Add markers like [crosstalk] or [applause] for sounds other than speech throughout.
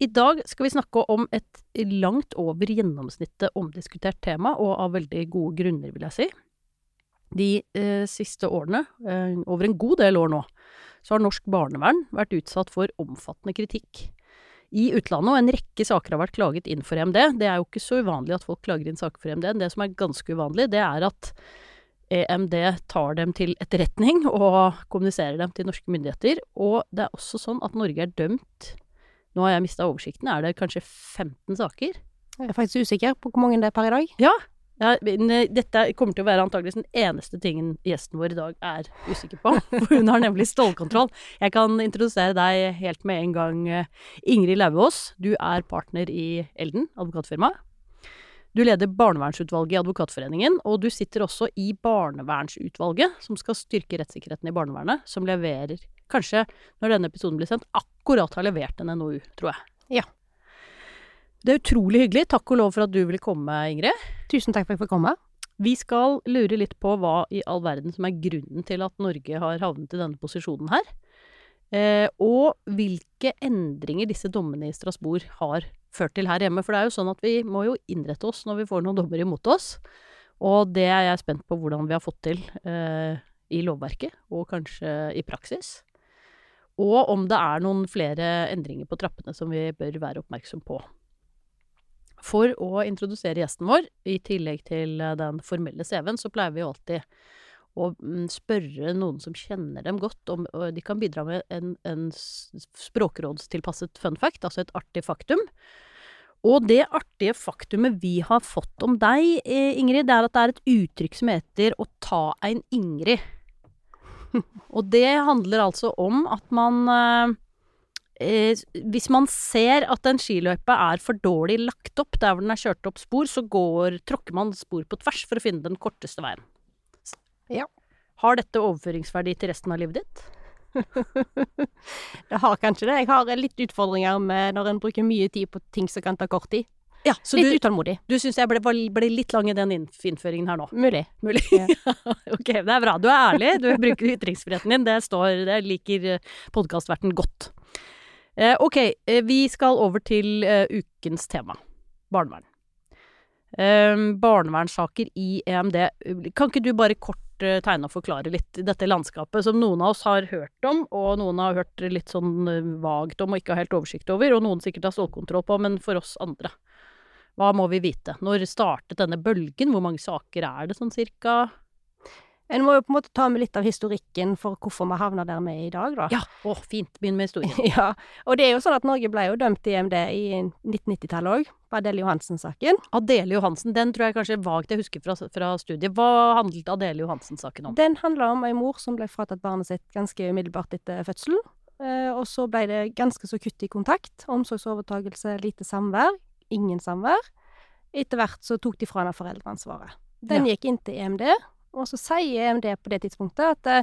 I dag skal vi snakke om et langt over gjennomsnittet omdiskutert tema, og av veldig gode grunner, vil jeg si. De eh, siste årene, eh, over en god del år nå, så har norsk barnevern vært utsatt for omfattende kritikk i utlandet, og en rekke saker har vært klaget inn for EMD. Det er jo ikke så uvanlig at folk klager inn saker for EMD. Det som er ganske uvanlig, det er at EMD tar dem til etterretning og kommuniserer dem til norske myndigheter. Og det er også sånn at Norge er dømt Nå har jeg mista oversikten, er det kanskje 15 saker? Jeg er faktisk usikker på hvor mange det er per i dag. Ja, ja, eh, dette kommer til å være antageligvis den eneste tingen gjesten vår i dag er usikker på. [laughs] For hun har nemlig stålkontroll. Jeg kan introdusere deg helt med en gang. eh, Ingrid Lauvås, du er partner i Elden advokatfirma. Du leder barnevernsutvalget i Advokatforeningen, og du sitter også i barnevernsutvalget, som skal styrke rettssikkerheten i barnevernet, som leverer, kanskje når denne episoden blir sendt, akkurat har levert en NOU, tror jeg. Ja. Det er utrolig hyggelig. Takk og lov for at du ville komme, Ingrid. Tusen takk for at jeg fikk komme. Vi skal lure litt på hva i all verden som er grunnen til at Norge har havnet i denne posisjonen her. Eh, og hvilke endringer disse dommene i Strasbourg har ført til her hjemme. For det er jo sånn at vi må jo innrette oss når vi får noen dommer imot oss. Og det er jeg spent på hvordan vi har fått til eh, i lovverket, og kanskje i praksis. Og om det er noen flere endringer på trappene som vi bør være oppmerksom på. For å introdusere gjesten vår, i tillegg til eh, den formelle CV-en, så pleier vi alltid å mm, spørre noen som kjenner dem godt, om de kan bidra med en, en språkrådstilpasset fun fact, altså et artig faktum. Og det artige faktumet vi har fått om deg, eh, Ingrid, det er at det er et uttrykk som heter å ta ein Ingrid. [laughs] Og det handler altså om at man eh, eh, Hvis man ser at en skiløype er for dårlig lagt opp der hvor den er kjørt opp spor, så går, tråkker man spor på tvers for å finne den korteste veien. Ja. Har dette overføringsverdi til resten av livet ditt? [laughs] Det har kanskje det. Jeg har litt utfordringer med når en bruker mye tid på ting som kan ta kort tid. Ja, så litt du, utålmodig. du syns jeg ble, ble litt lang i den innføringen her nå? Mulig. Mulig. [laughs] Ja. ok, det er bra. Du er ærlig. Du bruker ytringsfriheten din. Det står Det liker podkastverten godt. Eh, ok, eh, vi skal over til eh, ukens tema. Barnevern. Eh, barnevernssaker i EMD. Kan ikke du bare kort eh, tegne og forklare litt dette landskapet som noen av oss har hørt om, og noen har hørt litt sånn eh, vagt om og ikke har helt oversikt over, og noen sikkert har stålkontroll på, men for oss andre. Hva må vi vite? Når startet denne bølgen? Hvor mange saker er det sånn cirka? En må jo på en måte ta med litt av historikken for hvorfor vi havna der vi er i dag, da. Ja, å, fint. Begynn med historien. [laughs] Ja, og det er jo sånn at Norge ble jo dømt i EMD i 1990-tallet òg, på Adele Johansen-saken. Adele Johansen, den tror jeg kanskje vagt jeg husker fra, fra studiet. Hva handlet Adele Johansen-saken om? Den handla om ei mor som ble fratatt barnet sitt ganske umiddelbart etter fødselen. Eh, og så ble det ganske så kutt i kontakt. Omsorgsovertagelse, lite samvær. Ingen samvær. Etter hvert så tok de fra henne foreldreansvaret. Den Ja. gikk inn til EMD, og så sier EMD på det tidspunktet at eh,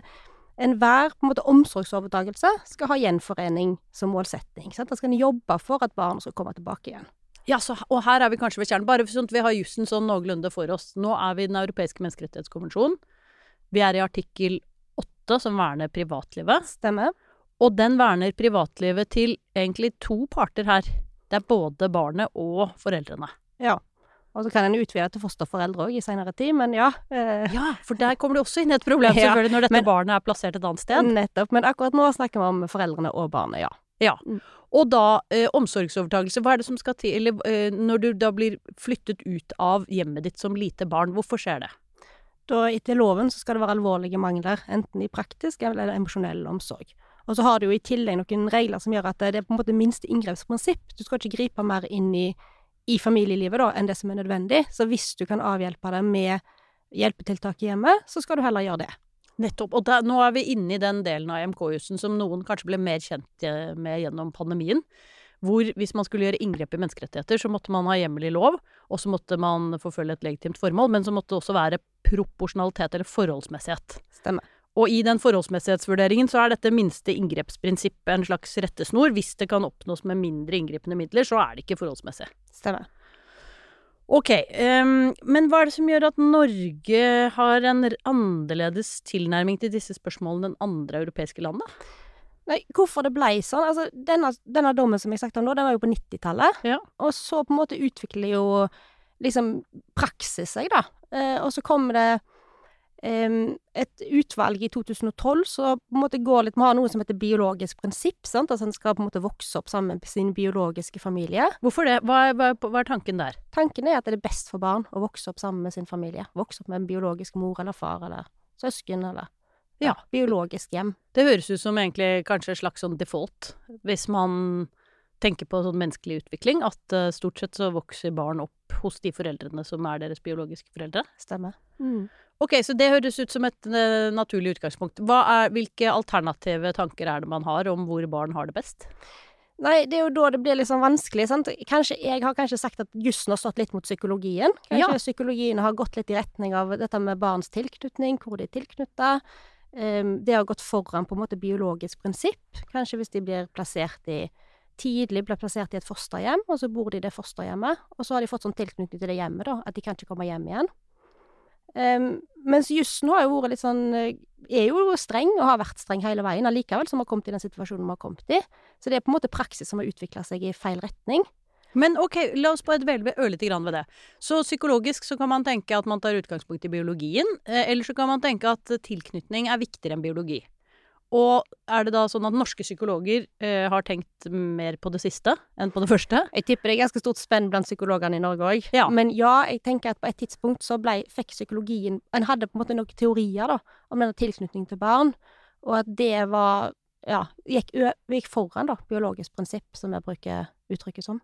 enhver på en måte omsorgsovertagelse skal ha gjenforening som målsetting. Sant? Da skal en jobbe for at barnet skal komme tilbake igjen. Ja, så, og her er vi kanskje ved kjernen. Bare sånn at vi har jussen sånn noenlunde for oss. Nå er vi i Den europeiske menneskerettighetskonvensjonen. Vi er i artikkel 8, som verner privatlivet. Stemmer? Og den verner privatlivet til egentlig to parter her. Det er både barnet og foreldrene. Ja. Og så kan en utvide til fosterforeldre òg i seinere tid, men ja. Eh, Ja, for der kommer det også inn et problem, [laughs] selvfølgelig, når dette men- barnet er plassert et annet sted. Nettopp. Men akkurat nå snakker vi om foreldrene og barnet, ja. Ja. Mm. Og da eh, omsorgsovertagelse. Hva er det som skal til eller, eh, når du da blir flyttet ut av hjemmet ditt som lite barn? Hvorfor skjer det? Da etter loven så skal det være alvorlige mangler, enten i praktisk eller emosjonell omsorg. Og så har du jo i tillegg noen regler som gjør at det er på en måte minste inngrepsprinsipp. Du skal ikke gripe mer inn i, i familielivet da, enn det som er nødvendig. Så hvis du kan avhjelpe det med hjelpetiltak i hjemmet, så skal du heller gjøre det. Nettopp. Og da, nå er vi inne i den delen av EMK-jussen som noen kanskje ble mer kjent eh, med gjennom pandemien. Hvor hvis man skulle gjøre inngrep i menneskerettigheter, så måtte man ha hjemmel i lov, og så måtte man forfølge et legitimt formål, men så måtte det også være proporsjonalitet eller forholdsmessighet. Stemmer. Og i den forholdsmessighetsvurderingen så er dette minste inngrepsprinsippet en slags rettesnor. Hvis det kan oppnås med mindre inngripende midler, så er det ikke forholdsmessig. Stemmer. Ok, um, men hva er det som gjør at Norge har en annerledes tilnærming til disse spørsmålene enn andre europeiske land, da? Nei, hvorfor det ble sånn? Altså, denne, denne dommen som jeg snakket om nå, den var jo på 90-tallet. Ja. Og så på en måte utvikler jo liksom praksis seg, da. Eh, og så kommer det et utvalg i 2012 som på en måte går litt Vi har noe som heter biologisk prinsipp. sant? Altså en skal på en måte vokse opp sammen med sin biologiske familie. Hvorfor det? Hva er, hva, er, hva er tanken der? Tanken er at det er best for barn å vokse opp sammen med sin familie. Vokse opp med en biologisk mor eller far eller søsken eller Ja. biologisk hjem. Det høres ut som egentlig kanskje et slags sånn default, hvis man tenker på sånn menneskelig utvikling, at uh, stort sett så vokser barn opp hos de foreldrene som er deres biologiske foreldre. Stemmer. Mm. Ok, så det høres ut som et uh, naturlig utgangspunkt. Hva er, hvilke alternative tanker er det man har om hvor barn har det best? Nei, det er jo da det blir litt sånn vanskelig. sant? Kanskje, jeg har kanskje sagt at jussen har stått litt mot psykologien. Kanskje Ja. psykologien har gått litt i retning av dette med barns tilknytning, hvor de er tilknytta. Um, det har gått foran på en måte biologisk prinsipp. Kanskje hvis de blir plassert i tidlig blir plassert i et fosterhjem, og så bor de i det fosterhjemmet. Og så har de fått sånn tilknytning til det hjemmet, da, at de kan ikke komme hjem igjen. Um, mens jussen har jo vært litt sånn eh, Er jo streng, og har vært streng hele veien allikevel, som har kommet i den situasjonen vi har kommet i. Så det er på en måte praksis som har utvikla seg i feil retning. Men ok, la oss bare dvele ørlite grann ved det. Så psykologisk så kan man tenke at man tar utgangspunkt i biologien, eh, eller så kan man tenke at tilknytning er viktigere enn biologi. Og er det da sånn at norske psykologer eh, har tenkt mer på det siste enn på det første? Jeg tipper det er ganske stort spenn blant psykologene i Norge òg. Ja. Men ja, jeg tenker at på et tidspunkt så ble, fikk psykologien En hadde på en måte noen teorier da, om denne tilknytningen til barn, og at det var Ja, gikk, gikk foran, da, biologisk prinsipp, som vi bruker uttrykket som.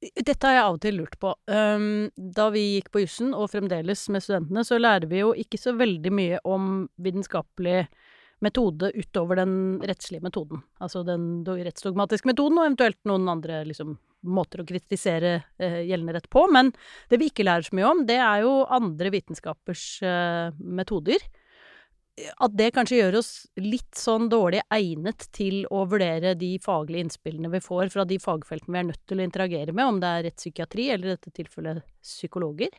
Dette har jeg av og til lurt på. Um, da vi gikk på jussen, og fremdeles med studentene, så lærer vi jo ikke så veldig mye om vitenskapelig metode utover den rettslige metoden. Altså den rettsdogmatiske metoden, og eventuelt noen andre liksom, måter å kritisere eh, gjeldende rett på. Men det vi ikke lærer så mye om, det er jo andre vitenskapers eh, metoder. At det kanskje gjør oss litt sånn dårlig egnet til å vurdere de faglige innspillene vi får fra de fagfeltene vi er nødt til å interagere med, om det er rettspsykiatri eller i dette tilfellet psykologer.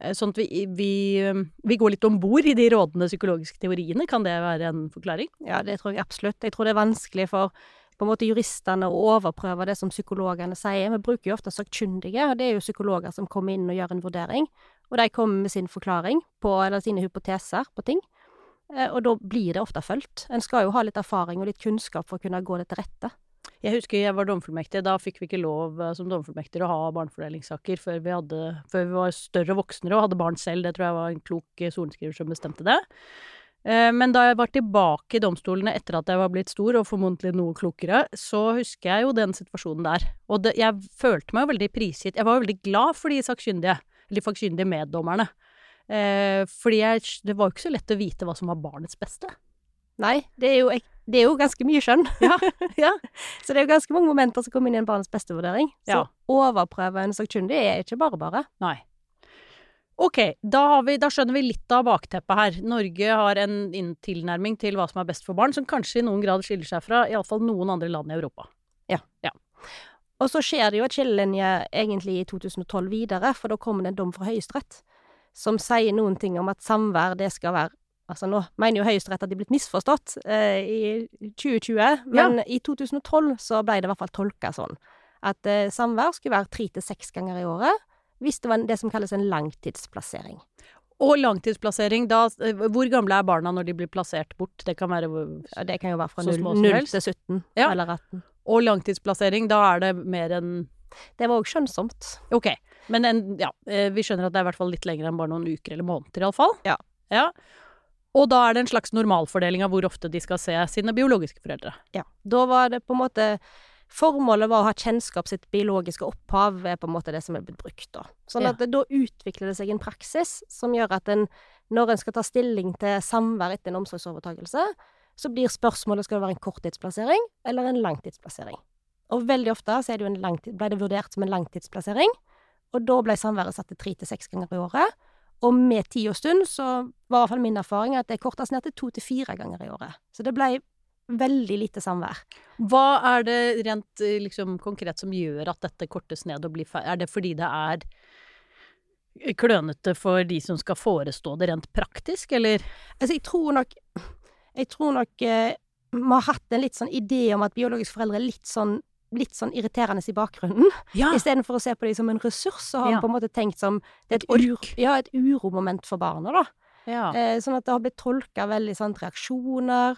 Eh, Sånn at vi, vi, eh, vi går litt om bord i de rådende psykologiske teoriene. Kan det være en forklaring? Ja, det tror jeg absolutt. Jeg tror det er vanskelig for på en måte juristene å overprøve det som psykologene sier. Vi bruker jo ofte sakkyndige, og det er jo psykologer som kommer inn og gjør en vurdering. Og de kommer med sin forklaring på, eller sine hypoteser på ting. Eh, Og da blir det ofte fulgt. En skal jo ha litt erfaring og litt kunnskap for å kunne gå det til rette. Jeg husker jeg var domfullmektig. Da fikk vi ikke lov eh, som domfullmektig å ha barnefordelingssaker før vi, hadde, før vi var større voksne voksnere og hadde barn selv. Det tror jeg var en klok eh, sorenskriver som bestemte det. Eh, Men da jeg var tilbake i domstolene etter at jeg var blitt stor, og formodentlig noe klokere, så husker jeg jo den situasjonen der. Og det, jeg følte meg jo veldig prisgitt. Jeg var veldig glad for de sakkyndige, eller de sakkyndige meddommerne. Eh, fordi jeg, det var jo ikke så lett å vite hva som var barnets beste. Nei, det er jo, ek- det er jo ganske mye skjønn. [laughs] Ja, ja. Så det er jo ganske mange momenter som kommer inn i en barnets beste-vurdering. Så Ja. overprøve en sakkyndig er ikke bare bare. Nei. Ok, da, har vi, da skjønner vi litt av bakteppet her. Norge har en tilnærming til hva som er best for barn, som kanskje i noen grad skiller seg fra iallfall noen andre land i Europa. Ja. Og så skjer det jo et skillelinje egentlig i 2012 videre, for da kommer det en dom fra Høyesterett som sier noen ting om at samvær, det skal være Altså nå mener jo Høyesterett at de er blitt misforstått eh, i 2020, men i 2012 så ble det i hvert fall tolka sånn at eh, samvær skulle være tre til seks ganger i året hvis det var en- det som kalles en langtidsplassering. Og langtidsplassering, da eh, Hvor gamle er barna når de blir plassert bort? Det kan være Ja, det kan jo være fra 0, 0 til 17 Ja. eller 18. Og langtidsplassering, da er det mer enn Det var òg skjønnsomt. Ok. Men en, ja, eh, vi skjønner at det er i hvert fall litt lenger enn bare noen uker eller måneder, iallfall. Ja. ja. Og da er det en slags normalfordeling av hvor ofte de skal se sine biologiske foreldre. Ja. Da var det på en måte Formålet var å ha kjennskap sitt biologiske opphav, er på en måte det som er blitt brukt, da. Sånn Ja. at det, da utvikler det seg en praksis som gjør at en når en skal ta stilling til samvær etter en omsorgsovertakelse, så blir spørsmålet skal det være en korttidsplassering eller en langtidsplassering. Og veldig ofte så det langtid, ble det vurdert som en langtidsplassering, og da ble samværet satt til tre til seks ganger i året. Og med tid og stund så var i hvert fall min erfaring at det kortes ned til to til fire ganger i året. Så det ble veldig lite samvær. Hva er det rent eh, liksom, konkret som gjør at dette kortes ned og blir feil? Er det fordi det er klønete for de som skal forestå det rent praktisk, eller? Altså, jeg tror nok Jeg tror nok eh, har hatt en litt sånn idé om at biologiske foreldre er litt sånn litt sånn irriterende i bakgrunnen. Ja. [laughs] Istedenfor å se på dem som en ressurs, så har Ja. på en måte tenkt som det Et et, ja, et uromoment for barna, da. ja. Eh, sånn at det har blitt tolka veldig sånn reaksjoner.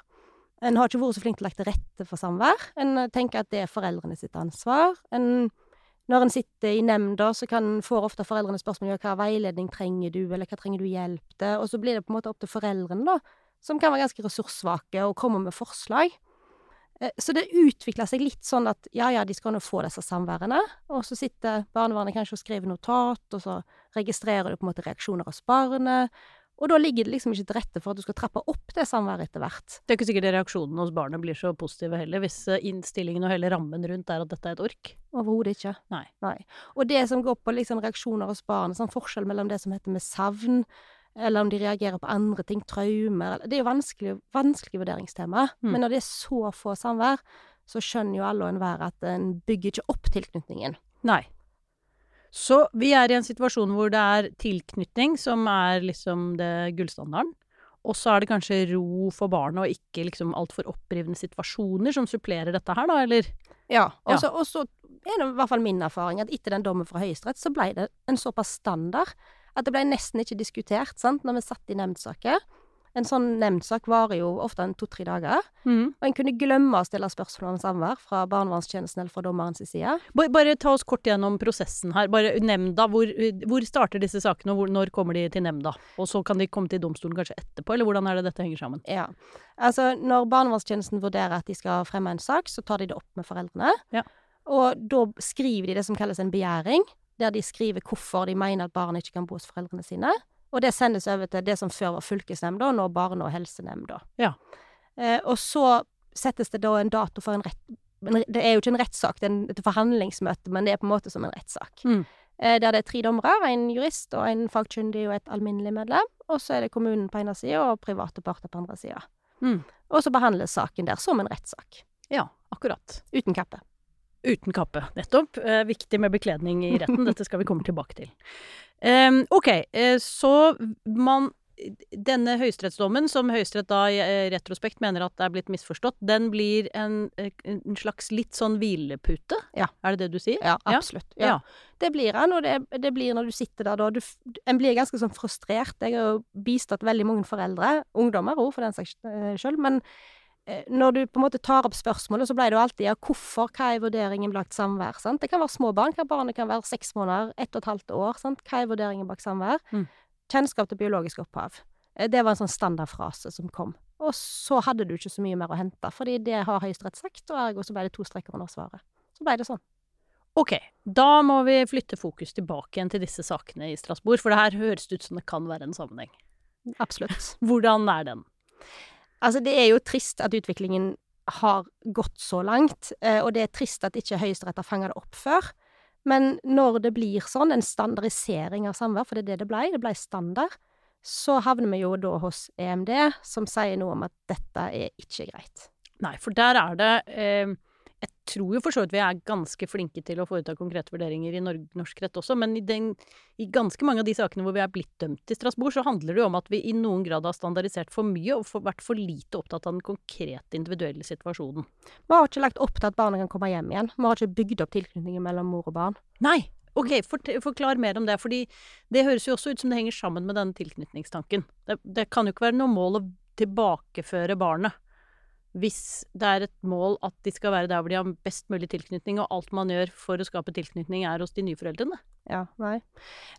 En har ikke vært så flink til å legge til rette for samvær. En eh, tenker at det er foreldrene sitt ansvar. En, når en sitter i nemnda, så kan, får ofte foreldrene spørsmål om hva veiledning trenger du, eller hva trenger du hjelp til, og så blir det på en måte opp til foreldrene, da, som kan være ganske ressurssvake, og komme med forslag. Eh, Så det utvikler seg litt sånn at ja, ja, de skal nå få disse samværene, og så sitter barnevernet kanskje og skriver notat, og så registrerer du på en måte reaksjoner hos barnet, og da ligger det liksom ikke til rette for at du skal trappe opp det samværet etter hvert. Det er ikke sikkert reaksjonene hos barnet blir så positive heller, hvis eh, innstillingen og hele rammen rundt er at dette er et ork. Overhodet ikke. Nei. Og det som går på liksom reaksjoner hos barnet, sånn forskjell mellom det som heter med savn, eller om de reagerer på andre ting, traumer Det er jo vanskelig, vanskelig vurderingstema. Mm. Men når det er så få samvær, så skjønner jo alle og enhver at en bygger ikke opp tilknytningen. Nei. Så vi er i en situasjon hvor det er tilknytning som er liksom det gullstandarden. Og så er det kanskje ro for barnet, og ikke liksom altfor opprivende situasjoner som supplerer dette her, da, eller? Ja. Ja. Og så ja. er det i hvert fall min erfaring at etter den dommen fra Høyesterett, så ble det en såpass standard at det ble nesten ikke diskutert, sant, når vi satt i nemndsaker. En sånn nemndsak varer jo ofte en to-tre dager. Og en kunne glemme å stille spørsmål om samvær fra barnevernstjenesten eller fra dommerens side. Bare, Bare ta oss kort gjennom prosessen her. Bare nemnda, hvor, hvor starter disse sakene, og hvor, når kommer de til nemnda? Og så kan de komme til domstolen kanskje etterpå, eller hvordan er det dette henger sammen? Ja. Altså, når barnevernstjenesten vurderer at de skal fremme en sak, så tar de det opp med foreldrene. Ja. Og da skriver de det som kalles en begjæring, der de skriver hvorfor de mener at barnet ikke kan bo hos foreldrene sine. Og det sendes over til det som før var fylkesnemnda, og nå barne- og helsenemnda. Ja. Eh, og så settes det da en dato for en rett... Det er jo ikke en rettssak, det er en- et forhandlingsmøte, men det er på en måte som en rettssak. Mm. Eh, der det er tre dommere, en jurist og en fagkyndig og et alminnelig medlem. Og så er det kommunen på ene sida og private parter på andre sida. Mm. Og så behandles saken der som en rettssak. Ja, akkurat. Uten kappe. Uten kappe, nettopp. Eh, viktig med bekledning i retten. Dette skal vi komme tilbake til. Eh, ok, eh, så man Denne høyesterettsdommen, som Høyesterett da i eh, retrospekt mener at er blitt misforstått, den blir en, eh, en slags litt sånn hvilepute? Ja. Er det det du sier? Ja, absolutt. Ja. Ja. Det blir han, og det, det blir når du sitter der da. Du, en blir ganske sånn frustrert. Jeg har jo bistått veldig mange foreldre, ungdommer òg for den saks eh, skyld, men når du på en måte tar opp spørsmålet, så ble det jo alltid ja, hvorfor, hva er vurderingen bak samvær? Sant? Det kan være små barn, hva barnet kan være seks måneder, ett og et halvt år. Sant? Hva er vurderingen bak samvær? Mm. Kjennskap til biologisk opphav. Eh, Det var en sånn standardfrase som kom. Og så hadde du ikke så mye mer å hente, fordi det har Høyesterett sagt, og ergo så ble det to streker under svaret. Så ble det sånn. Ok, da må vi flytte fokus tilbake igjen til disse sakene i Strasbourg, for det her høres ut som det kan være en sammenheng. Absolutt. [laughs] Hvordan er den? Altså, det er jo trist at utviklingen har gått så langt, eh, og det er trist at ikke Høyesterett har fanga det opp før. Men når det blir sånn, en standardisering av samvær, for det er det det ble, det ble standard, så havner vi jo da hos EMD, som sier noe om at dette er ikke greit. Nei, for der er det eh, tror jo for så vidt vi er ganske flinke til å foreta konkrete vurderinger i norsk rett også, men i, den, i ganske mange av de sakene hvor vi er blitt dømt i Strasbourg, så handler det jo om at vi i noen grad har standardisert for mye og for, vært for lite opptatt av den konkrete individuelle situasjonen. Vi har ikke lagt opp til at barna kan komme hjem igjen. Vi har ikke bygd opp tilknytningen mellom mor og barn. Nei! Ok, forklar mer om det, fordi det høres jo også ut som det henger sammen med denne tilknytningstanken. Det, det kan jo ikke være noe mål å tilbakeføre barnet hvis det er et mål at de skal være der hvor de har best mulig tilknytning, og alt man gjør for å skape tilknytning er hos de nye foreldrene. Ja, nei.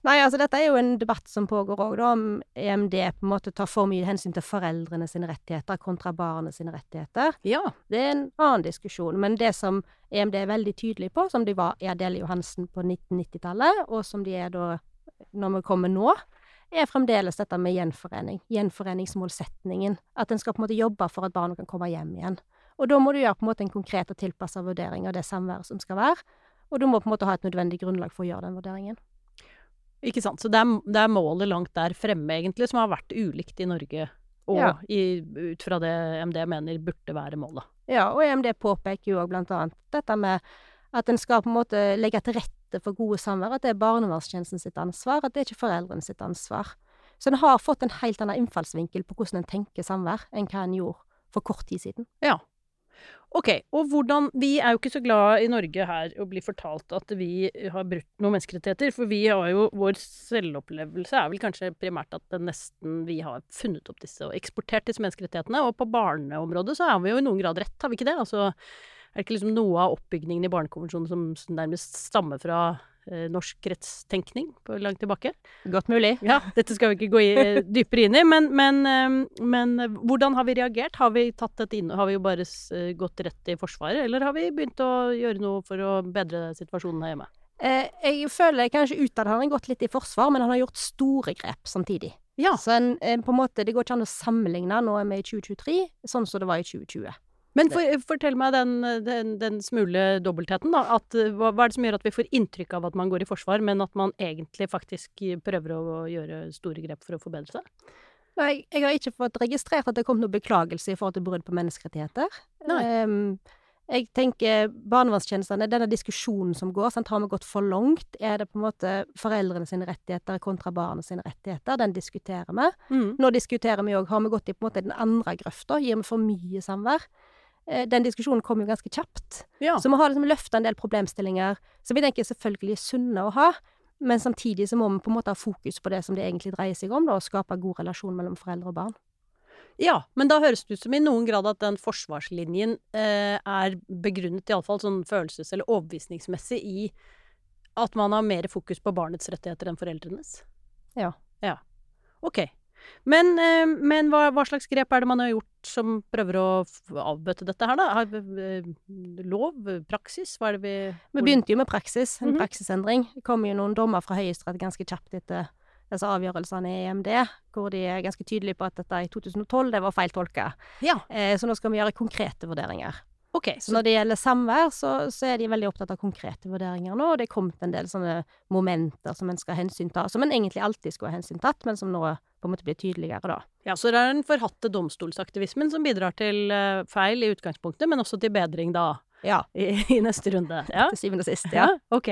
Nei, altså dette er jo en debatt som pågår òg, da, om EMD på en måte tar for mye hensyn til foreldrene sine rettigheter kontra barnet sine rettigheter. Ja. Det er en annen diskusjon, men det som EMD er veldig tydelig på, som de var i Adele Johansen på 1990-tallet, og som de er da når vi kommer nå, er fremdeles dette med gjenforening. Gjenforeningsmålsetningen. At en skal på en måte jobbe for at barna kan komme hjem igjen. Og da må du gjøre på en måte en konkret og tilpassa vurdering av det samværet som skal være. Og du må på en måte ha et nødvendig grunnlag for å gjøre den vurderingen. Ikke sant. Så det er, det er målet langt der fremme, egentlig, som har vært ulikt i Norge. Og Ja. i, ut fra det MD mener burde være målet. Ja, og EMD påpeker jo òg blant annet dette med at en skal på en måte legge til rette for gode samvær, at det er barnevernstjenesten sitt ansvar, at det er ikke foreldrene sitt ansvar. Så en har fått en helt annen innfallsvinkel på hvordan en tenker samvær, enn hva en gjorde for kort tid siden. Ja. Ok, og hvordan Vi er jo ikke så glad i Norge her å bli fortalt at vi har brutt noen menneskerettigheter, for vi har jo Vår selvopplevelse er vel kanskje primært at det nesten vi har funnet opp disse og eksportert disse menneskerettighetene, og på barneområdet så er vi jo i noen grad rett, har vi ikke det? Altså er det ikke liksom noe av oppbygningen i Barnekonvensjonen som nærmest stammer fra eh, norsk rettstenkning på langt tilbake? Godt mulig. Ja, dette skal vi ikke gå i, eh, [laughs] dypere inn i, men, men, eh, men hvordan har vi reagert? Har vi inn, har vi jo bare eh, gått rett i Forsvaret, eller har vi begynt å gjøre noe for å bedre situasjonen her hjemme? Eh, jeg føler kanskje utad har han gått litt i forsvar, men han har gjort store grep samtidig. Ja, Så en, en, på en måte, det går ikke an å sammenligne nå er vi i 2023, sånn som det var i 2020. men for, fortell meg den, den, den smule dobbeltheten, da. At, hva, hva er det som gjør at vi får inntrykk av at man går i forsvar, men at man egentlig faktisk prøver å gjøre store grep for å forbedre seg? Nei, jeg har ikke fått registrert at det kom noen beklagelse i forhold til brudd på menneskerettigheter. Nei. Um, jeg tenker barnevernstjenestene, denne diskusjonen som går, sant, har vi gått for langt? Er det på en måte foreldrene sine rettigheter kontra barna sine rettigheter? Den diskuterer vi. Mm. Nå diskuterer vi òg, har vi gått i på en måte den andre grøfta? Gir vi for mye samvær? Eh, Den diskusjonen kom jo ganske kjapt. Ja. Så vi har liksom løfta en del problemstillinger som vi tenker er selvfølgelig sunne å ha, men samtidig så må vi på en måte ha fokus på det som det egentlig dreier seg om, da, å skape god relasjon mellom foreldre og barn. Ja, men da høres det ut som i noen grad at den forsvarslinjen eh, er begrunnet iallfall sånn følelses- eller overbevisningsmessig i at man har mer fokus på barnets rettigheter enn foreldrenes. Ja. Ja. Ok. Men, eh, men hva, hva slags grep er det man har gjort som prøver å avbøte dette her, da? Har, vi lov? Praksis? Hva er det vi Vi begynte jo med praksis, en Mhm. praksisendring. Det kom jo noen dommer fra Høyesterett ganske kjapt etter disse avgjørelsene i EMD, hvor de er ganske tydelige på at dette i 2012 det var feil tolka. Ja, Eh, så nå skal vi gjøre konkrete vurderinger. Ok. Så når det gjelder samvær, så, så er de veldig opptatt av konkrete vurderinger nå, og det er kommet en del sånne momenter som en skal hensynta, som en egentlig alltid skulle ha hensyntatt, men som nå på en måte blir tydeligere, da. Ja, så det er den forhatte domstolsaktivismen som bidrar til eh, feil i utgangspunktet, men også til bedring da Ja. i, i neste runde. Ja. Til syvende og sist, ja. Ja, ok.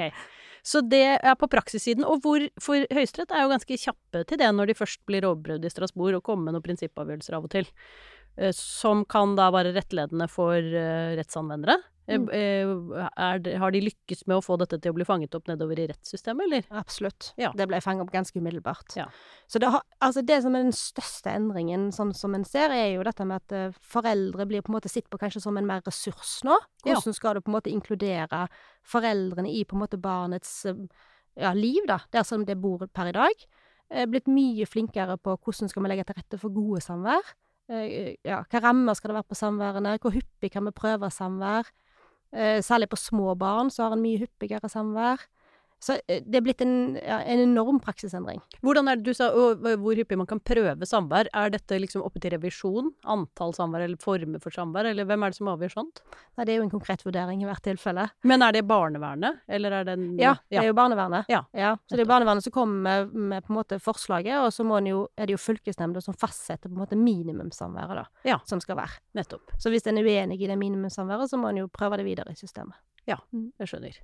Så det er på praksissiden. Og hvor, for Høyesterett er jo ganske kjappe til det når de først blir overprøvd i Strasbourg, og kommer med noen prinsippavgjørelser av og til. Eh, Som kan da være rettledende for eh, rettsanvendere. Eh, Mm. det, har de lykkes med å få dette til å bli fanget opp nedover i rettssystemet, eller? Absolutt. Ja. Det ble fanget opp ganske umiddelbart. Ja. Så det, har, altså det som er den største endringen, sånn som en ser, er jo dette med at foreldre blir på en måte sitt på kanskje som en mer ressurs nå. Ja. Hvordan skal du på en måte inkludere foreldrene i på en måte barnets ja, liv, da, der som det bor per i dag. Blitt mye flinkere på hvordan skal vi legge til rette for gode samvær. Eh, ja, hva rammer skal det være på samværene? Hvor hyppig kan vi prøve samvær? Eh, særlig på små barn så har en mye hyppigere samvær. Så eh, det er blitt en, ja, en enorm praksisendring. Hvordan er det du sa, hvor hyppig man kan prøve samvær? Er dette liksom oppe til revisjon? Antall samvær eller former for samvær, eller hvem er det som avgjør sånt? Nei, det er jo en konkret vurdering i hvert tilfelle. Men er det barnevernet, eller er det en Ja, det er jo barnevernet. Ja, så det er barnevernet som kommer med, med på en måte forslaget, og så jo, er det jo fylkesnemnda som fastsetter på en måte minimumssamværet, da, Ja. som skal være. Nettopp. Så hvis en er uenig i det minimumssamværet, så må en jo prøve det videre i systemet. Ja, Jeg skjønner.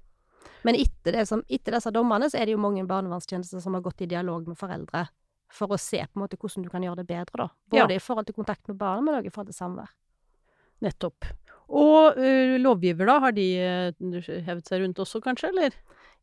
Men etter, det som, etter disse dommene, så er det jo mange barnevernstjenester som har gått i dialog med foreldre for å se på en måte hvordan du kan gjøre det bedre, da. Både Ja. i forhold til kontakt med barna, men også i forhold til samvær. Nettopp. Og ø, lovgiver, da? Har de ø, hevet seg rundt også, kanskje, eller?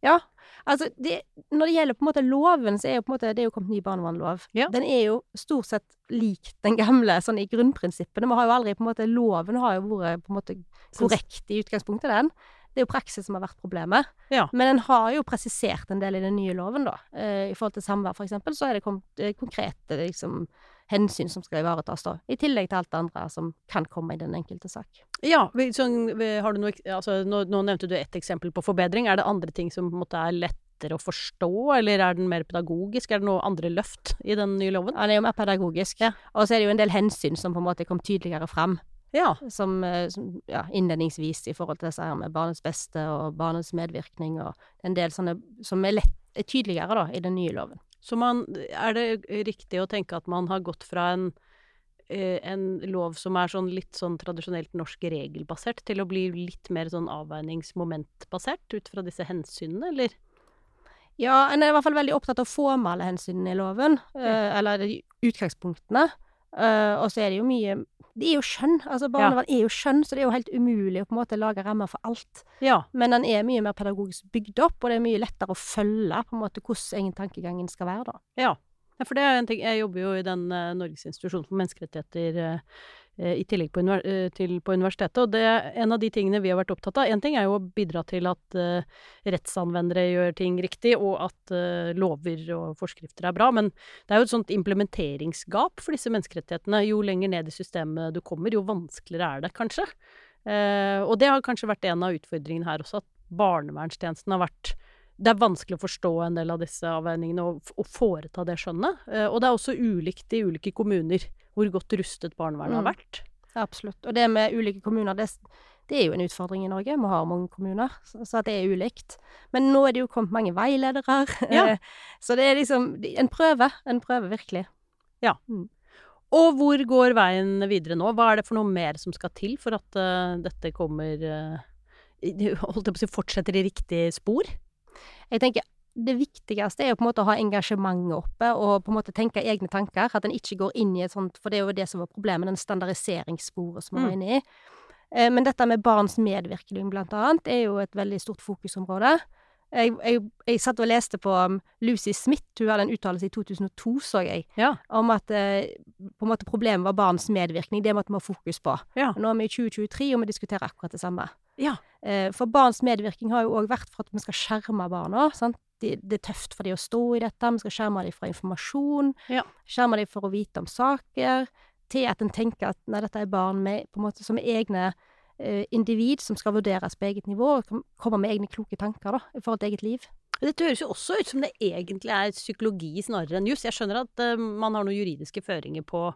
Ja, altså det, når det gjelder på en måte loven, så er jo på en måte, det er jo kommet ny barnevernlov. Ja. Den er jo stort sett lik den gamle, sånn i grunnprinsippene. Vi har jo aldri på en måte, Loven har jo vært på en måte korrekt i utgangspunktet, den. Det er jo praksis som har vært problemet. Ja. Men en har jo presisert en del i den nye loven, da. Eh, I forhold til samvær, eksempel, så er det eh, konkrete liksom, hensyn som skal ivaretas, da. I tillegg til alt det andre som kan komme i den enkelte sak. Ja, vi- sånn, har du noe, altså, nå, nå nevnte du ett eksempel på forbedring. Er det andre ting som måte er lett lettere å forstå, eller er den mer pedagogisk? Er det noe andre løft i den nye loven? Ja, den er jo mer pedagogisk. Ja. Og så er det jo en del hensyn som på en måte kom tydeligere fram. Ja. Som, eh, som ja, innledningsvis i forhold til disse her med barnets beste og barnets medvirkning og en del sånne som er, lett, er tydeligere da, i den nye loven. Så man, er det riktig å tenke at man har gått fra en, eh, en lov som er sånn litt sånn tradisjonelt norsk regelbasert, til å bli litt mer sånn avveiningsmomentbasert ut fra disse hensynene, eller? Ja, en er i hvert fall veldig opptatt av å få alle hensynene i loven, ja. eller utgangspunktene. Eh, og så er det jo mye Det er jo skjønn. Altså, barnevern er jo skjønn, så det er jo helt umulig å på en måte lage rammer for alt. Ja. Men den er mye mer pedagogisk bygd opp, og det er mye lettere å følge på en måte hvordan egen tankegangen skal være, da. Ja. ja for det er en ting Jeg jobber jo i den uh, Norges institusjon for menneskerettigheter uh, i tillegg på, univers til på universitetet, og det er en av de tingene vi har vært opptatt av. En ting er jo å bidra til at uh, rettsanvendere gjør ting riktig, og at uh, lover og forskrifter er bra, men det er jo et sånt implementeringsgap for disse menneskerettighetene. Jo lenger ned i systemet du kommer, jo vanskeligere er det kanskje. Uh, og det har kanskje vært en av utfordringene her også, at barnevernstjenesten har vært det er vanskelig å forstå en del av disse avveiningene og, og foreta det skjønnet. Og det er også ulikt i ulike kommuner hvor godt rustet barnevernet Mm. har vært. Absolutt. Og det med ulike kommuner, det, det er jo en utfordring i Norge. Vi har mange kommuner, så, så det er ulikt. Men nå er det jo kommet mange veiledere. [laughs] Ja. så det er liksom En prøve. En prøve, virkelig. Ja. Og hvor går veien videre nå? Hva er det for noe mer som skal til for at uh, dette kommer uh, Holdt jeg på å si fortsetter i riktig spor? Jeg tenker det viktigste er jo på en måte å ha engasjementet oppe, og på en måte tenke egne tanker. At en ikke går inn i et sånt For det er jo det som var problemet, den standardiseringssporet som var Mm. inne i. Eh, Men dette med barns medvirkning, blant annet, er jo et veldig stort fokusområde. Jeg, jeg, jeg satt og leste på um, Lucy Smith, hun hadde en uttalelse i 2002, så jeg, Ja. om at eh, på en måte problemet var barns medvirkning. Det måtte vi ha fokus på. Ja. Nå er vi i 2023, og vi diskuterer akkurat det samme. Ja. Eh, For barns medvirkning har jo òg vært for at vi skal skjerme barna. sant? De, det er tøft for dem å stå i dette. Vi skal skjerme dem fra informasjon. Ja. Skjerme dem for å vite om saker. Til at en tenker at nei, dette er barn med, på en måte, som egne eh, individ som skal vurderes på eget nivå, og kommer komme med egne kloke tanker da, i forhold til eget liv. Dette høres jo også ut som det egentlig er psykologi snarere enn juss. Jeg skjønner at uh, man har noen juridiske føringer på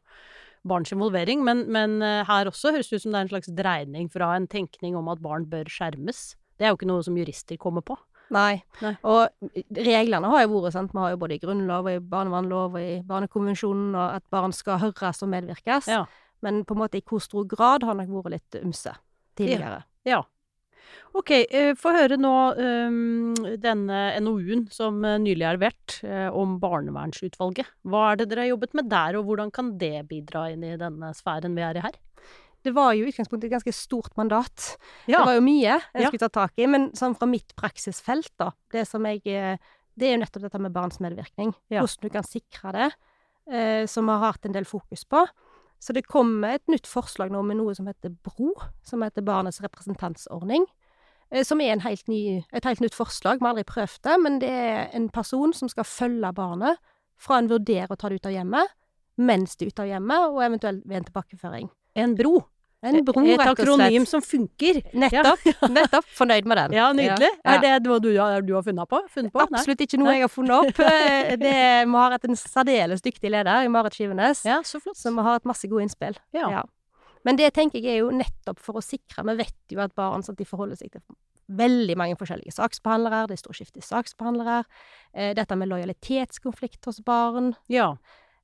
barns involvering, men, men uh, her også høres det ut som det er en slags dreining fra en tenkning om at barn bør skjermes. Det er jo ikke noe som jurister kommer på. Nei. Nei. Og reglene har jo vært, sant. Vi har jo både i grunnlov og i barnevernlov og i barnekonvensjonen og at barn skal høres og medvirkes. Ja. Men på en måte i hvor stor grad har nok vært litt ymse tidligere. Ja. Ok, eh, få høre nå um, denne NOU-en som eh, nylig er levert, eh, om barnevernsutvalget. Hva er det dere har jobbet med der, og hvordan kan det bidra inn i denne sfæren vi er i her? Det var jo i utgangspunktet et ganske stort mandat. Ja. Det var jo mye jeg skulle ta tak i, men sånn fra mitt praksisfelt, da, det som jeg eh, Det er jo nettopp dette med barns medvirkning. Ja. Hvordan du kan sikre det, eh, som vi har hatt en del fokus på. Så det kommer et nytt forslag nå med noe som heter BRO, som heter Barnets representantsordning. eh, Som er en helt ny, et helt nytt forslag. Vi har aldri prøvd det, men det er en person som skal følge barnet fra en vurderer å ta det ut av hjemmet, mens det er ute av hjemmet, og eventuelt ved en tilbakeføring. En bro. En bro, Et rett og slett. akronym som funker. Nettopp. [laughs] nettopp. Fornøyd med den. Ja, nydelig. Ja. Er det noe du, du har funnet på? Funnet på? Absolutt ikke noe Nei. jeg har funnet opp. [laughs] Eh, Det, vi har hatt en særdeles dyktig leder i Marit Skivenes, Ja, så flott. som har hatt masse gode innspill. Ja. Ja. Men det tenker jeg er jo nettopp for å sikre Vi vet jo at barn at de forholder seg til veldig mange forskjellige saksbehandlere. Det er storskifte i saksbehandlere. Eh, dette med lojalitetskonflikt hos barn. Ja.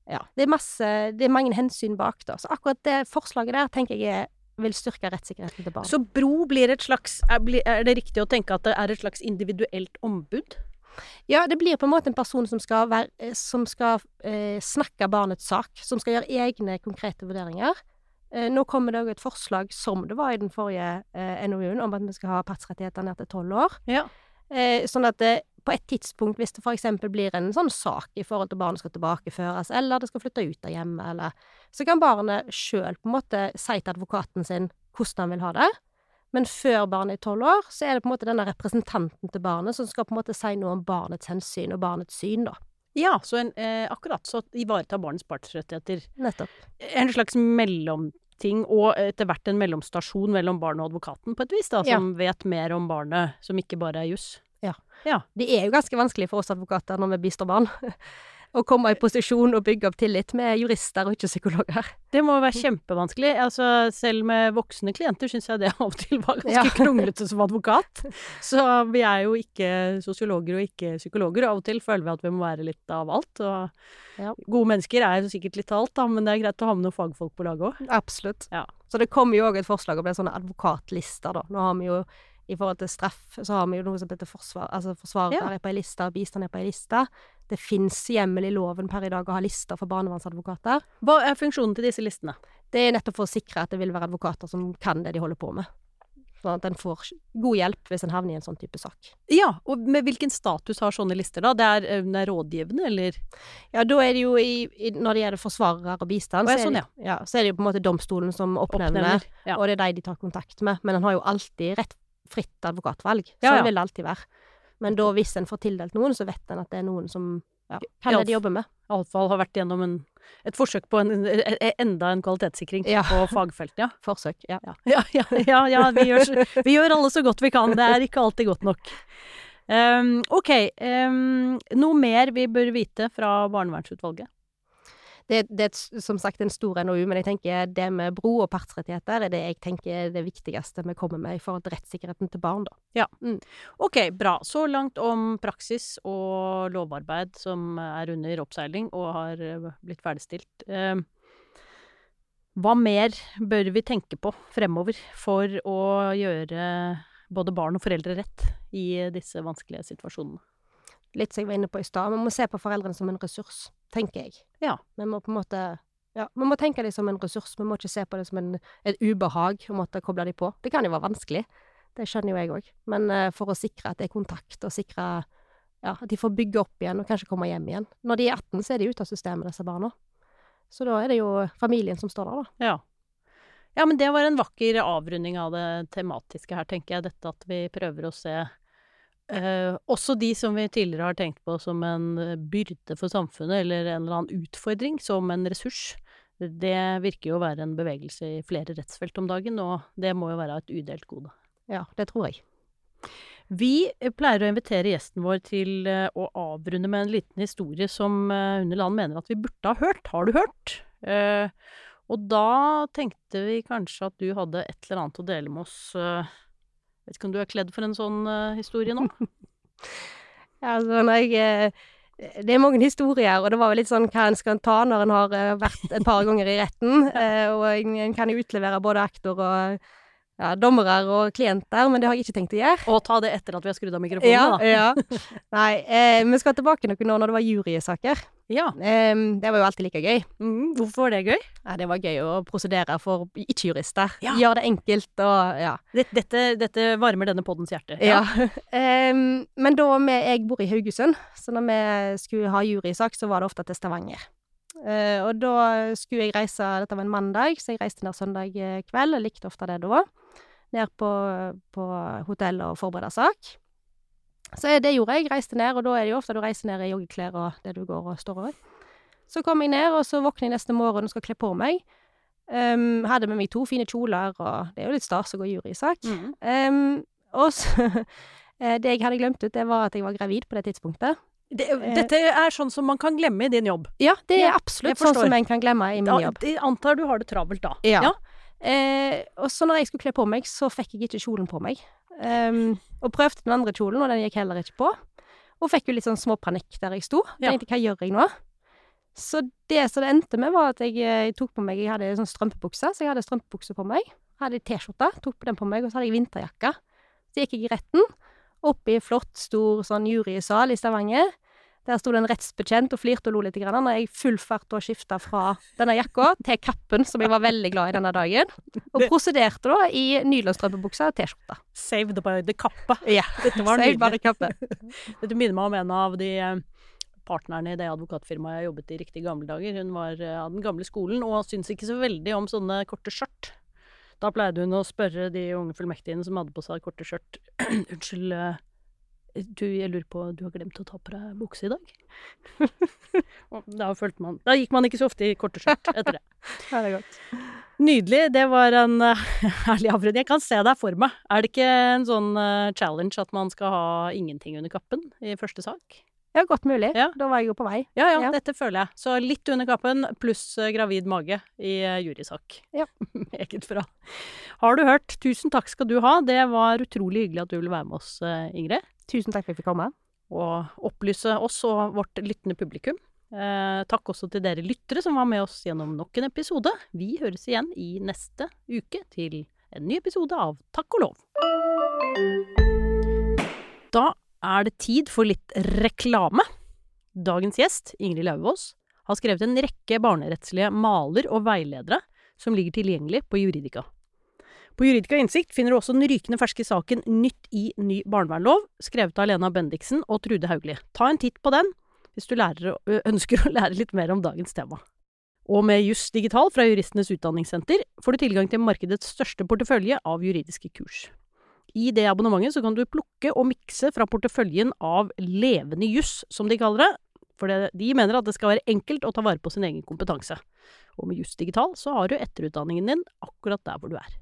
Ja, det er masse Det er mange hensyn bak, da. Så akkurat det forslaget der tenker jeg er, vil styrke rettssikkerheten til barn. Så bro blir et slags er, det riktig å tenke at det er et slags individuelt ombud? Ja, det blir på en måte en person som skal, være, eh, som skal eh, snakke barnets sak, som skal gjøre egne konkrete vurderinger. Eh, nå kommer det òg et forslag, som det var i den forrige eh, NOU-en, om at vi skal ha partsrettigheter ned til tolv år. Ja. Eh, sånn at det, på et tidspunkt, hvis det f.eks. blir en sånn sak i forhold til barnet skal tilbakeføres, eller det skal flytte ut av hjemmet, eller Så kan barnet sjøl på en måte si til advokaten sin hvordan han vil ha det. Men før barnet er tolv år, så er det på en måte denne representanten til barnet som skal på en måte si noe om barnets hensyn og barnets syn, da. Ja, så en, eh, akkurat. Så ivareta barnets partsrettigheter. Nettopp. En slags mellomting, og etter hvert en mellomstasjon mellom barnet og advokaten, på et vis, da, som vet mer om barnet, som ikke bare er juss. Det er jo ganske vanskelig for oss advokater når vi bistår barn, [laughs] å komme i posisjon og bygge opp tillit med jurister og ikke psykologer. Det må være kjempevanskelig. Altså, selv med voksne klienter syns jeg det av og til var ganske Ja. [laughs] kronglete som advokat. Så vi er jo ikke sosiologer og ikke psykologer. og Av og til føler vi at vi må være litt av alt. Ja. gode mennesker er sikkert litt av alt, da, men det er greit å ha med noen fagfolk på laget òg. Absolutt. Ja. Så det kommer jo òg et forslag om en sånn advokatlister, da. Nå har vi jo i forhold til straff, så har vi jo noe som heter forsvar, altså forsvarer Ja. er på ei liste, bistand er på ei liste. Det fins hjemmel i loven per i dag å ha lister for barnevernsadvokater. Hva er funksjonen til disse listene? Det er nettopp for å sikre at det vil være advokater som kan det de holder på med. Sånn at en får god hjelp hvis en havner i en sånn type sak. Ja, og med hvilken status har sånne lister, da? Det er, eh, det er rådgivende, eller? Ja, da er det jo i, i Når det gjelder forsvarere og bistand, ja, så, er sånn, det, ja, så er det jo på en måte domstolen som oppnevner, Oppnevner. Ja. og det er de de tar kontakt med. Men en har jo alltid rett fritt advokatvalg. Så Ja, ja. vil det alltid være. Men da, hvis en får tildelt noen, så vet en at det er noen som ja, kan er det de jobber med. Iallfall har vært gjennom en, et forsøk på en, e- e- enda en kvalitetssikring Ja. på fagfeltet, ja. [laughs] Forsøk. Ja. Ja, ja, ja, ja vi, gjør, vi gjør alle så godt vi kan. Det er ikke alltid godt nok. Um, ok, um, noe mer vi bør vite fra barnevernsutvalget? Det, det er som sagt en stor NOU, men jeg tenker det med bro og partsrettigheter er det jeg tenker er det viktigste vi kommer med i forhold til rettssikkerheten til barn, da. Ok, bra. Så langt om praksis og lovarbeid som er under oppseiling og har eh, blitt ferdigstilt. Eh, hva mer bør vi tenke på fremover for å gjøre både barn og foreldre rett i disse vanskelige situasjonene? Litt som jeg var inne på i stad, man må se på foreldrene som en ressurs, tenker jeg. Ja. Vi må på en måte ja, vi må tenke dem som en ressurs, vi må ikke se på det som en, et ubehag å måtte koble dem på. Det kan jo være vanskelig, det skjønner jo jeg òg, men uh, for å sikre at det er kontakt, og sikre ja, at de får bygge opp igjen og kanskje komme hjem igjen. Når de er 18, så er de ute av systemet, disse barna. Så da er det jo familien som står der, da. Ja. Ja, men det var en vakker avrunding av det tematiske her, tenker jeg. Dette at vi prøver å se eh, også de som vi tidligere har tenkt på som en eh, byrde for samfunnet, eller en eller annen utfordring, som en ressurs. Det virker jo å være en bevegelse i flere rettsfelt om dagen, og det må jo være et udelt gode. Ja, det tror jeg. Vi eh, pleier å invitere gjesten vår til eh, å avrunde med en liten historie som Underland mener at vi burde ha hørt. Har du hørt? Eh, og da tenkte vi kanskje at du hadde et eller annet å dele med oss. Vet ikke om du er kledd for en sånn uh, historie nå? [laughs] Ja, altså når jeg eh, Det er mange historier, og det var jo litt sånn hva en skal ta når en har eh, vært et par ganger i retten. [laughs] Og en en kan jo utlevere både aktor og ja, dommere og klienter, men det har jeg ikke tenkt å gjøre. Og ta det etter at vi har skrudd av mikrofonen, Ja, da. ja. Nei, eh, vi skal tilbake noen år når det var jurysaker. Ja. Eh, det var jo alltid like gøy. Mm, hvorfor var det gøy? Ja, det var gøy å prosedere for ikke-jurister. Ja. Gjøre det enkelt og ja. Dette, dette, dette varmer denne poddens hjerte. Ja. [laughs] Em, men da vi, jeg bor i Haugesund, så når vi skulle ha jurysak, så var det ofte til Stavanger. Eh, og da skulle jeg reise Dette var en mandag, så jeg reiste ned søndag eh, kveld. Jeg likte ofte det da. Ned på, på hotellet og forberede sak. Så det gjorde jeg. Reiste ned, og da er det jo ofte du reiser ned i joggeklær og det du går og står i. Så kom jeg ned, og så våkner jeg neste morgen og skal kle på meg. Um, hadde med meg to fine kjoler, og det er jo litt stas å gå jurysak. Mm. Um, og så [laughs] eh, Det jeg hadde glemt ut, det var at jeg var gravid på det tidspunktet. Det, dette er sånn som man kan glemme i din jobb. Ja, det er absolutt sånn som en kan glemme i min Da, jobb. jeg antar du har det travelt da. Ja. Ja. Eh, og så når jeg skulle kle på meg, så fikk jeg ikke kjolen på meg. Um, og prøvde den andre kjolen, og den gikk heller ikke på. Og fikk jo litt sånn småpanikk der jeg sto. Ja. Tenkte hva gjør jeg nå? Så det som det endte med, var at jeg, jeg tok på meg Jeg hadde sånn strømpebukse, så jeg hadde strømpebukse på meg. Hadde T-skjorte, tok på den på meg, og så hadde jeg vinterjakke. Så gikk jeg i retten, oppe i flott, stor sånn jurysal i Stavanger. Der sto det en rettsbetjent og flirte og lo litt grann, når jeg full fart da skifta fra denne jakka til kappen, som jeg var veldig glad i denne dagen. Og prosederte da i nylonstrømpebukse og T-skjorte. Saved by the kappe. Ja. [laughs] Dette var Saved by the kappe. [laughs] Dette minner meg om en av de eh, partnerne i det advokatfirmaet jeg jobbet i riktig gamle dager. Hun var eh, av den gamle skolen og syntes ikke så veldig om sånne korte skjørt. Da pleide hun å spørre de unge fullmektigene som hadde på seg korte skjørt [clears throat] Unnskyld, eh, du, jeg lurer på, du har glemt å ta på deg bukse i dag? [laughs] Og da følte man Da gikk man ikke så ofte i korte skjørt etter det. [laughs] Ja, det er godt. Nydelig. Det var en [laughs] uh, herlig avrunding. Jeg kan se deg for meg. Er det ikke en sånn uh, challenge at man skal ha ingenting under kappen i første sak? Ja, godt mulig. Ja. Da var jeg jo på vei. Ja, ja, Ja. dette føler jeg. Så litt under kappen pluss uh, gravid mage i jurysak. Ja. Meget bra. Har du hørt? Tusen takk skal du ha. Det var utrolig hyggelig at du ville være med oss, Ingrid. Tusen takk for at jeg fikk komme. Og opplyse oss og vårt lyttende publikum. Eh, takk også til dere lyttere som var med oss gjennom nok en episode. Vi høres igjen i neste uke til en ny episode av Takk og lov. Da er det tid for litt reklame. Dagens gjest, Ingrid Lauvås, har skrevet en rekke barnerettslige maler og veiledere som ligger tilgjengelig på Juridika. På Juridika Innsikt finner du også den rykende ferske saken Nytt i ny barnevernlov, skrevet av Lena Bendiksen og Trude Hauglie. Ta en titt på den hvis du lærer, ønsker å lære litt mer om dagens tema. Og med Juss Digital fra Juristenes Utdanningssenter får du tilgang til markedets største portefølje av juridiske kurs. I det abonnementet kan du plukke og mikse fra porteføljen av levende juss, som de kaller det, for de mener at det skal være enkelt å ta vare på sin egen kompetanse. Og med Juss Digital så har du etterutdanningen din akkurat der hvor du er.